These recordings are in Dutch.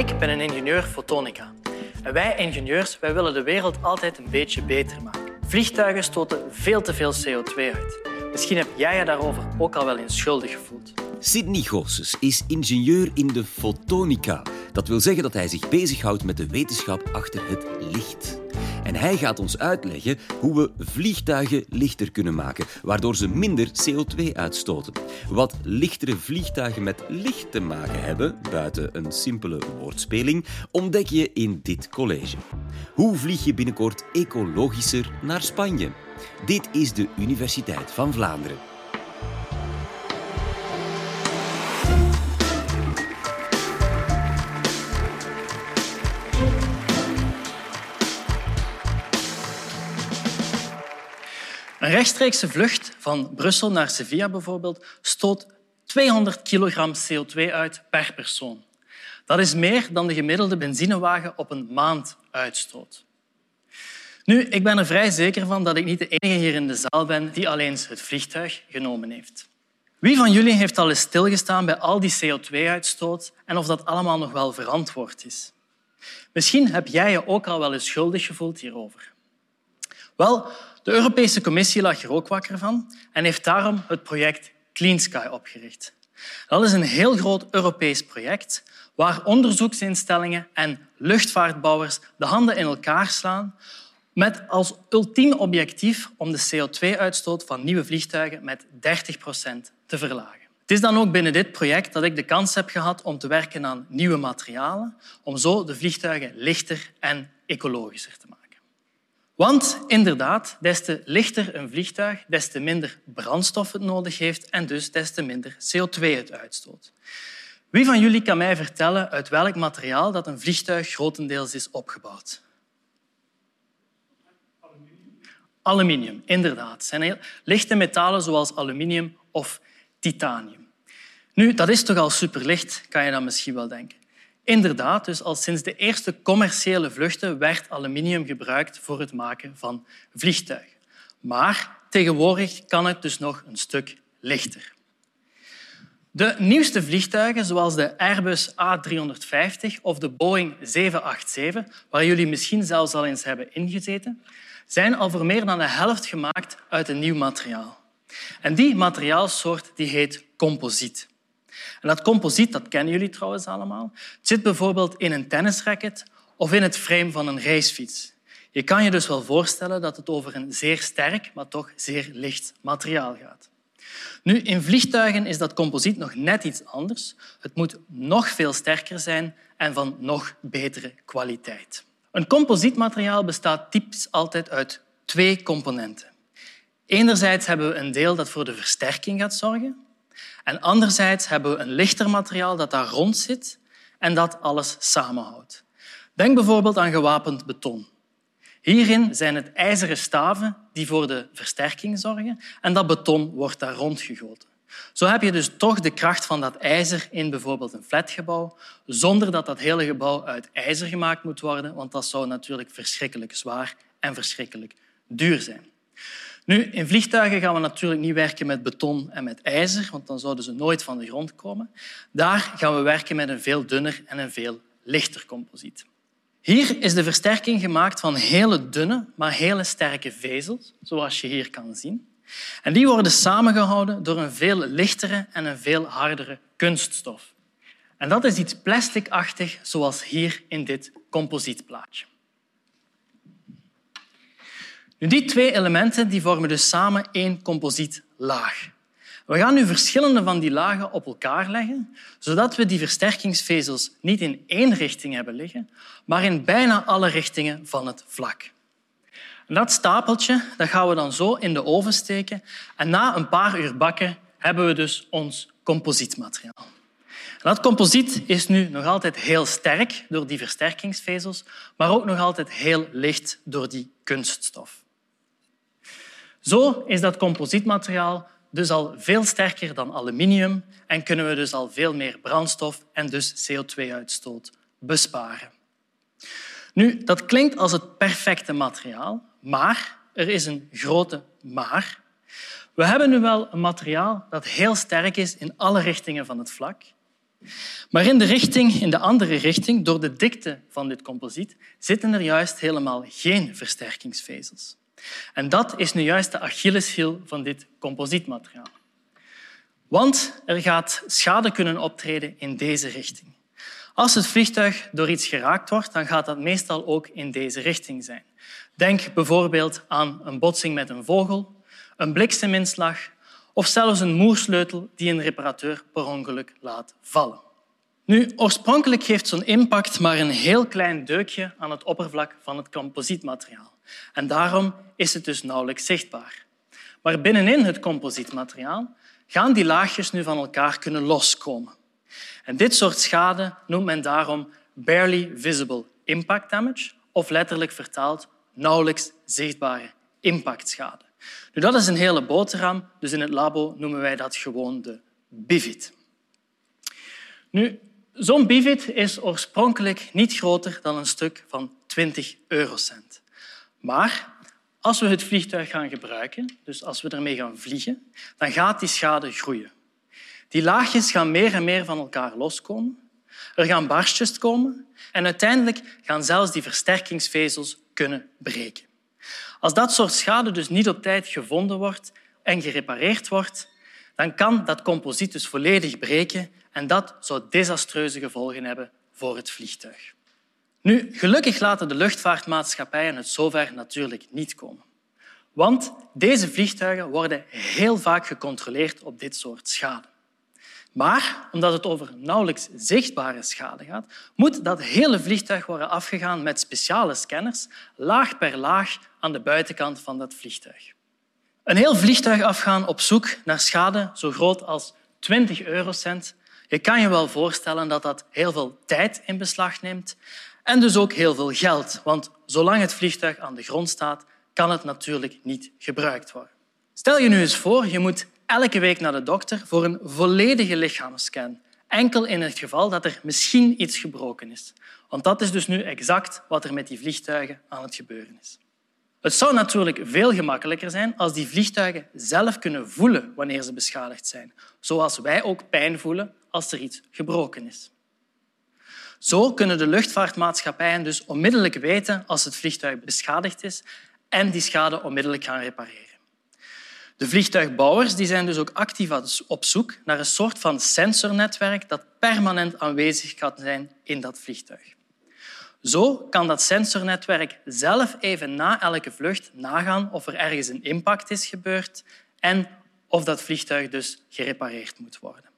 Ik ben een ingenieur fotonica. En wij ingenieurs wij willen de wereld altijd een beetje beter maken. Vliegtuigen stoten veel te veel CO2 uit. Misschien heb jij je daarover ook al wel eens schuldig gevoeld. Sidney Goossens is ingenieur in de fotonica. Dat wil zeggen dat hij zich bezighoudt met de wetenschap achter het licht. En hij gaat ons uitleggen hoe we vliegtuigen lichter kunnen maken, waardoor ze minder CO2 uitstoten. Wat lichtere vliegtuigen met licht te maken hebben, buiten een simpele woordspeling, ontdek je in dit college. Hoe vlieg je binnenkort ecologischer naar Spanje? Dit is de Universiteit van Vlaanderen. Een rechtstreekse vlucht van Brussel naar Sevilla bijvoorbeeld stoot 200 kilogram CO2 uit per persoon. Dat is meer dan de gemiddelde benzinewagen op een maand uitstoot. Nu, ik ben er vrij zeker van dat ik niet de enige hier in de zaal ben die alleen het vliegtuig genomen heeft. Wie van jullie heeft al eens stilgestaan bij al die CO2-uitstoot en of dat allemaal nog wel verantwoord is? Misschien heb jij je ook al wel eens schuldig gevoeld hierover. Wel, de Europese Commissie lag er ook wakker van en heeft daarom het project Clean Sky opgericht. Dat is een heel groot Europees project waar onderzoeksinstellingen en luchtvaartbouwers de handen in elkaar slaan met als ultiem objectief om de CO2-uitstoot van nieuwe vliegtuigen met 30 procent te verlagen. Het is dan ook binnen dit project dat ik de kans heb gehad om te werken aan nieuwe materialen, om zo de vliegtuigen lichter en ecologischer te maken. Want inderdaad, des te lichter een vliegtuig, des te minder brandstof het nodig heeft en dus des te minder CO2 het uitstoot. Wie van jullie kan mij vertellen uit welk materiaal dat een vliegtuig grotendeels is opgebouwd? Aluminium, inderdaad. Het zijn lichte metalen zoals aluminium of titanium. Nu, dat is toch al superlicht, kan je dan misschien wel denken. Inderdaad, dus al sinds de eerste commerciële vluchten werd aluminium gebruikt voor het maken van vliegtuigen. Maar tegenwoordig kan het dus nog een stuk lichter. De nieuwste vliegtuigen, zoals de Airbus A350 of de Boeing 787, waar jullie misschien zelfs al eens hebben ingezeten, zijn al voor meer dan de helft gemaakt uit een nieuw materiaal. En die materiaalsoort die heet composiet. En dat composiet, dat kennen jullie trouwens allemaal, het zit bijvoorbeeld in een tennisracket of in het frame van een racefiets. Je kan je dus wel voorstellen dat het over een zeer sterk, maar toch zeer licht materiaal gaat. Nu, in vliegtuigen is dat composiet nog net iets anders. Het moet nog veel sterker zijn en van nog betere kwaliteit. Een composietmateriaal bestaat typisch altijd uit twee componenten. Enerzijds hebben we een deel dat voor de versterking gaat zorgen. En anderzijds hebben we een lichter materiaal dat daar rond zit en dat alles samenhoudt. Denk bijvoorbeeld aan gewapend beton. Hierin zijn het ijzeren staven die voor de versterking zorgen en dat beton wordt daar rondgegoten. Zo heb je dus toch de kracht van dat ijzer in bijvoorbeeld een flatgebouw, zonder dat dat hele gebouw uit ijzer gemaakt moet worden, want dat zou natuurlijk verschrikkelijk zwaar en verschrikkelijk duur zijn. Nu, in vliegtuigen gaan we natuurlijk niet werken met beton en met ijzer, want dan zouden ze nooit van de grond komen. Daar gaan we werken met een veel dunner en een veel lichter composiet. Hier is de versterking gemaakt van hele dunne, maar hele sterke vezels, zoals je hier kan zien. En die worden samengehouden door een veel lichtere en een veel hardere kunststof. En dat is iets plasticachtig, zoals hier in dit composietplaatje. Die twee elementen die vormen dus samen één composietlaag. We gaan nu verschillende van die lagen op elkaar leggen, zodat we die versterkingsvezels niet in één richting hebben liggen, maar in bijna alle richtingen van het vlak. Dat stapeltje dat gaan we dan zo in de oven steken en na een paar uur bakken hebben we dus ons composietmateriaal. dat composiet is nu nog altijd heel sterk door die versterkingsvezels, maar ook nog altijd heel licht door die kunststof. Zo is dat composietmateriaal dus al veel sterker dan aluminium en kunnen we dus al veel meer brandstof en dus CO2-uitstoot besparen. Nu, dat klinkt als het perfecte materiaal, maar er is een grote maar. We hebben nu wel een materiaal dat heel sterk is in alle richtingen van het vlak, Maar in de, richting, in de andere richting, door de dikte van dit composiet, zitten er juist helemaal geen versterkingsvezels. En dat is nu juist de Achilleshiel van dit composietmateriaal. Want er gaat schade kunnen optreden in deze richting. Als het vliegtuig door iets geraakt wordt, dan gaat dat meestal ook in deze richting zijn. Denk bijvoorbeeld aan een botsing met een vogel, een blikseminslag of zelfs een moersleutel die een reparateur per ongeluk laat vallen. Nu, oorspronkelijk geeft zo'n impact maar een heel klein deukje aan het oppervlak van het composietmateriaal. En daarom is het dus nauwelijks zichtbaar. Maar binnenin het composietmateriaal gaan die laagjes nu van elkaar kunnen loskomen. En dit soort schade noemt men daarom barely visible impact damage, of letterlijk vertaald nauwelijks zichtbare impactschade. Nu, dat is een hele boterham, dus in het labo noemen wij dat gewoon de bivit. Nu, Zo'n bivit is oorspronkelijk niet groter dan een stuk van 20 eurocent. Maar als we het vliegtuig gaan gebruiken, dus als we ermee gaan vliegen, dan gaat die schade groeien. Die laagjes gaan meer en meer van elkaar loskomen. Er gaan barstjes komen en uiteindelijk gaan zelfs die versterkingsvezels kunnen breken. Als dat soort schade dus niet op tijd gevonden wordt en gerepareerd wordt, dan kan dat composiet dus volledig breken en dat zou desastreuze gevolgen hebben voor het vliegtuig. Nu, gelukkig laten de luchtvaartmaatschappijen het zover natuurlijk niet komen. Want deze vliegtuigen worden heel vaak gecontroleerd op dit soort schade. Maar omdat het over nauwelijks zichtbare schade gaat, moet dat hele vliegtuig worden afgegaan met speciale scanners, laag per laag aan de buitenkant van dat vliegtuig. Een heel vliegtuig afgaan op zoek naar schade zo groot als 20 eurocent je kan je wel voorstellen dat dat heel veel tijd in beslag neemt en dus ook heel veel geld, want zolang het vliegtuig aan de grond staat, kan het natuurlijk niet gebruikt worden. Stel je nu eens voor, je moet elke week naar de dokter voor een volledige lichaamsscan, enkel in het geval dat er misschien iets gebroken is. Want dat is dus nu exact wat er met die vliegtuigen aan het gebeuren is. Het zou natuurlijk veel gemakkelijker zijn als die vliegtuigen zelf kunnen voelen wanneer ze beschadigd zijn, zoals wij ook pijn voelen als er iets gebroken is. Zo kunnen de luchtvaartmaatschappijen dus onmiddellijk weten als het vliegtuig beschadigd is en die schade onmiddellijk gaan repareren. De vliegtuigbouwers die zijn dus ook actief op zoek naar een soort van sensornetwerk dat permanent aanwezig kan zijn in dat vliegtuig. Zo kan dat sensornetwerk zelf even na elke vlucht nagaan of er ergens een impact is gebeurd en of dat vliegtuig dus gerepareerd moet worden.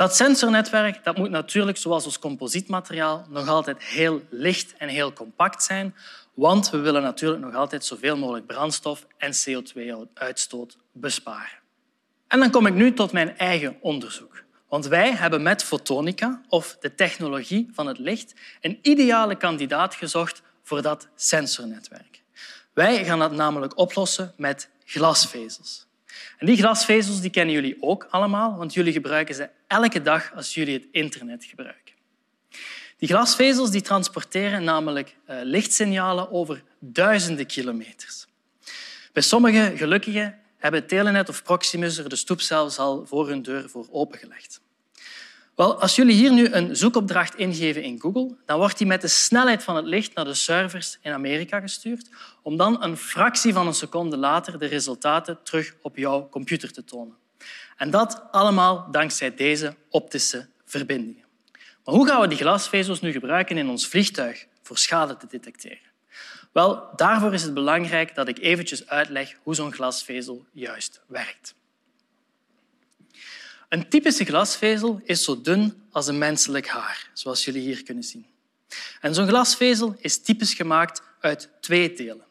Dat sensornetwerk dat moet natuurlijk, zoals ons composietmateriaal, nog altijd heel licht en heel compact zijn, want we willen natuurlijk nog altijd zoveel mogelijk brandstof en CO2-uitstoot besparen. En dan kom ik nu tot mijn eigen onderzoek. Want wij hebben met fotonica, of de technologie van het licht, een ideale kandidaat gezocht voor dat sensornetwerk. Wij gaan dat namelijk oplossen met glasvezels. Die glasvezels die kennen jullie ook allemaal, want jullie gebruiken ze elke dag als jullie het internet gebruiken. Die glasvezels die transporteren namelijk eh, lichtsignalen over duizenden kilometers. Bij sommige gelukkigen hebben Telenet of Proximus er de stoep zelfs al voor hun deur voor opengelegd. Wel, als jullie hier nu een zoekopdracht ingeven in Google, dan wordt die met de snelheid van het licht naar de servers in Amerika gestuurd, om dan een fractie van een seconde later de resultaten terug op jouw computer te tonen. En dat allemaal dankzij deze optische verbindingen. Maar hoe gaan we die glasvezels nu gebruiken in ons vliegtuig voor schade te detecteren? Wel, daarvoor is het belangrijk dat ik eventjes uitleg hoe zo'n glasvezel juist werkt. Een typische glasvezel is zo dun als een menselijk haar, zoals jullie hier kunnen zien. En zo'n glasvezel is typisch gemaakt uit twee delen.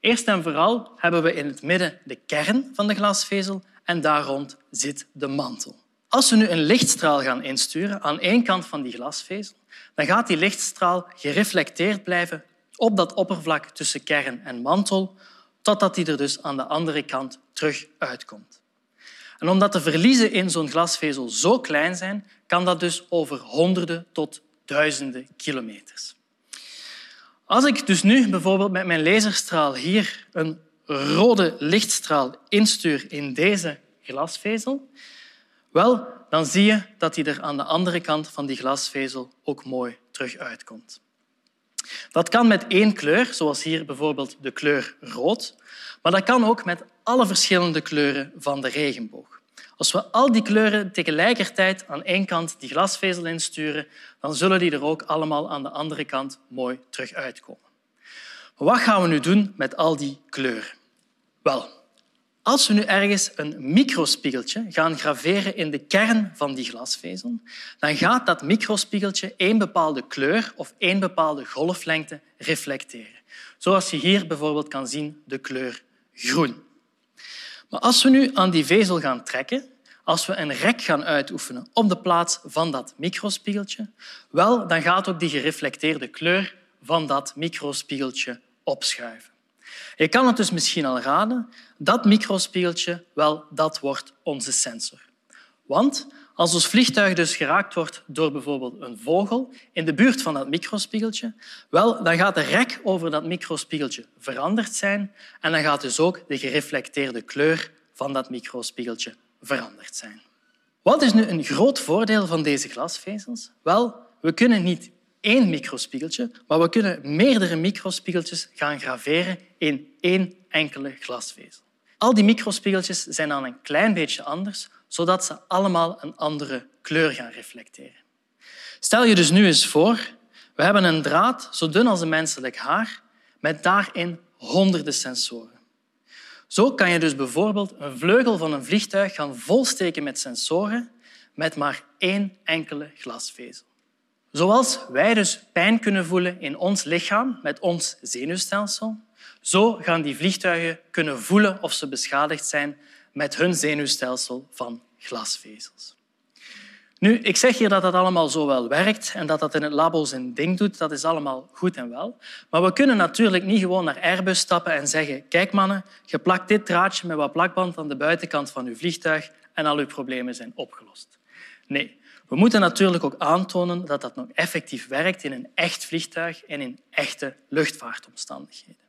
Eerst en vooral hebben we in het midden de kern van de glasvezel en daar rond zit de mantel. Als we nu een lichtstraal gaan insturen aan één kant van die glasvezel, dan gaat die lichtstraal gereflecteerd blijven op dat oppervlak tussen kern en mantel, totdat die er dus aan de andere kant terug uitkomt. En omdat de verliezen in zo'n glasvezel zo klein zijn, kan dat dus over honderden tot duizenden kilometers. Als ik dus nu bijvoorbeeld met mijn laserstraal hier een rode lichtstraal instuur in deze glasvezel, wel, dan zie je dat die er aan de andere kant van die glasvezel ook mooi terug uitkomt. Dat kan met één kleur, zoals hier bijvoorbeeld de kleur rood, maar dat kan ook met alle verschillende kleuren van de regenboog. Als we al die kleuren tegelijkertijd aan één kant die glasvezel insturen, dan zullen die er ook allemaal aan de andere kant mooi terug uitkomen. Wat gaan we nu doen met al die kleuren? Wel, als we nu ergens een microspiegeltje gaan graveren in de kern van die glasvezel, dan gaat dat microspiegeltje één bepaalde kleur of één bepaalde golflengte reflecteren. Zoals je hier bijvoorbeeld kan zien, de kleur groen. Maar als we nu aan die vezel gaan trekken, als we een rek gaan uitoefenen op de plaats van dat microspiegeltje, wel, dan gaat ook die gereflecteerde kleur van dat microspiegeltje opschuiven. Je kan het dus misschien al raden, dat microspiegeltje, wel, dat wordt onze sensor. Want als ons vliegtuig dus geraakt wordt door bijvoorbeeld een vogel in de buurt van dat microspiegeltje, wel, dan gaat de rek over dat microspiegeltje veranderd zijn en dan gaat dus ook de gereflecteerde kleur van dat microspiegeltje veranderd zijn. Wat is nu een groot voordeel van deze glasvezels? Wel, we kunnen niet één microspiegeltje, maar we kunnen meerdere microspiegeltjes gaan graveren in één enkele glasvezel. Al die microspiegeltjes zijn dan een klein beetje anders, zodat ze allemaal een andere kleur gaan reflecteren. Stel je dus nu eens voor, we hebben een draad zo dun als een menselijk haar, met daarin honderden sensoren. Zo kan je dus bijvoorbeeld een vleugel van een vliegtuig gaan volsteken met sensoren met maar één enkele glasvezel. Zoals wij dus pijn kunnen voelen in ons lichaam met ons zenuwstelsel, zo gaan die vliegtuigen kunnen voelen of ze beschadigd zijn met hun zenuwstelsel van glasvezels. Nu, ik zeg hier dat dat allemaal zo wel werkt en dat dat in het labo zijn ding doet. Dat is allemaal goed en wel. Maar we kunnen natuurlijk niet gewoon naar Airbus stappen en zeggen kijk mannen, je plakt dit draadje met wat plakband aan de buitenkant van uw vliegtuig en al uw problemen zijn opgelost. Nee, we moeten natuurlijk ook aantonen dat dat nog effectief werkt in een echt vliegtuig en in echte luchtvaartomstandigheden.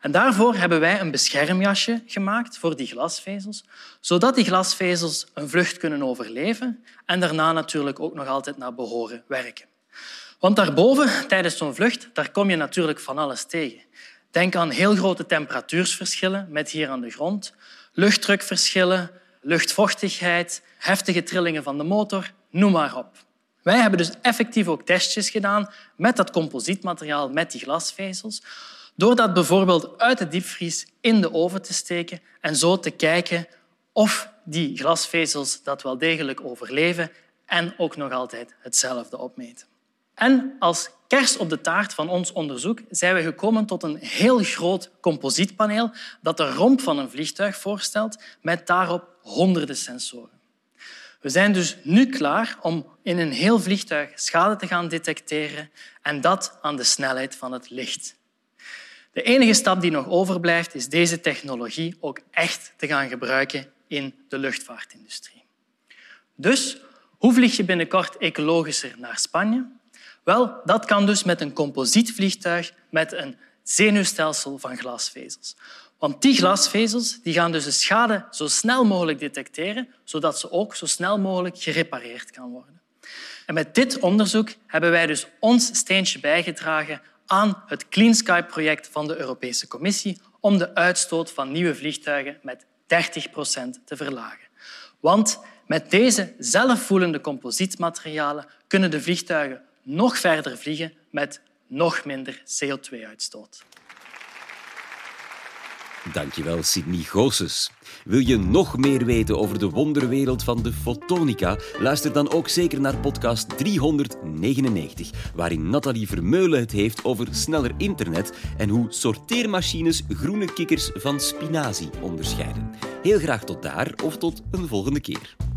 En daarvoor hebben wij een beschermjasje gemaakt voor die glasvezels, zodat die glasvezels een vlucht kunnen overleven en daarna natuurlijk ook nog altijd naar behoren werken. Want daarboven, tijdens zo'n vlucht, daar kom je natuurlijk van alles tegen. Denk aan heel grote temperatuursverschillen met hier aan de grond, luchtdrukverschillen, luchtvochtigheid, heftige trillingen van de motor, noem maar op. Wij hebben dus effectief ook testjes gedaan met dat composietmateriaal, met die glasvezels, door dat bijvoorbeeld uit de diepvries in de oven te steken en zo te kijken of die glasvezels dat wel degelijk overleven en ook nog altijd hetzelfde opmeten. En als kers op de taart van ons onderzoek zijn we gekomen tot een heel groot composietpaneel dat de romp van een vliegtuig voorstelt met daarop honderden sensoren. We zijn dus nu klaar om in een heel vliegtuig schade te gaan detecteren en dat aan de snelheid van het licht. De enige stap die nog overblijft is deze technologie ook echt te gaan gebruiken in de luchtvaartindustrie. Dus hoe vlieg je binnenkort ecologischer naar Spanje? Wel, dat kan dus met een composietvliegtuig met een zenuwstelsel van glasvezels. Want die glasvezels die gaan dus de schade zo snel mogelijk detecteren, zodat ze ook zo snel mogelijk gerepareerd kan worden. En met dit onderzoek hebben wij dus ons steentje bijgedragen aan het Clean Sky-project van de Europese Commissie om de uitstoot van nieuwe vliegtuigen met 30 procent te verlagen. Want met deze zelfvoelende composietmaterialen kunnen de vliegtuigen nog verder vliegen met nog minder CO2-uitstoot. Dankjewel, Sydney Goossens. Wil je nog meer weten over de wonderwereld van de fotonica? Luister dan ook zeker naar podcast 399, waarin Nathalie Vermeulen het heeft over sneller internet en hoe sorteermachines groene kikkers van spinazie onderscheiden. Heel graag tot daar of tot een volgende keer.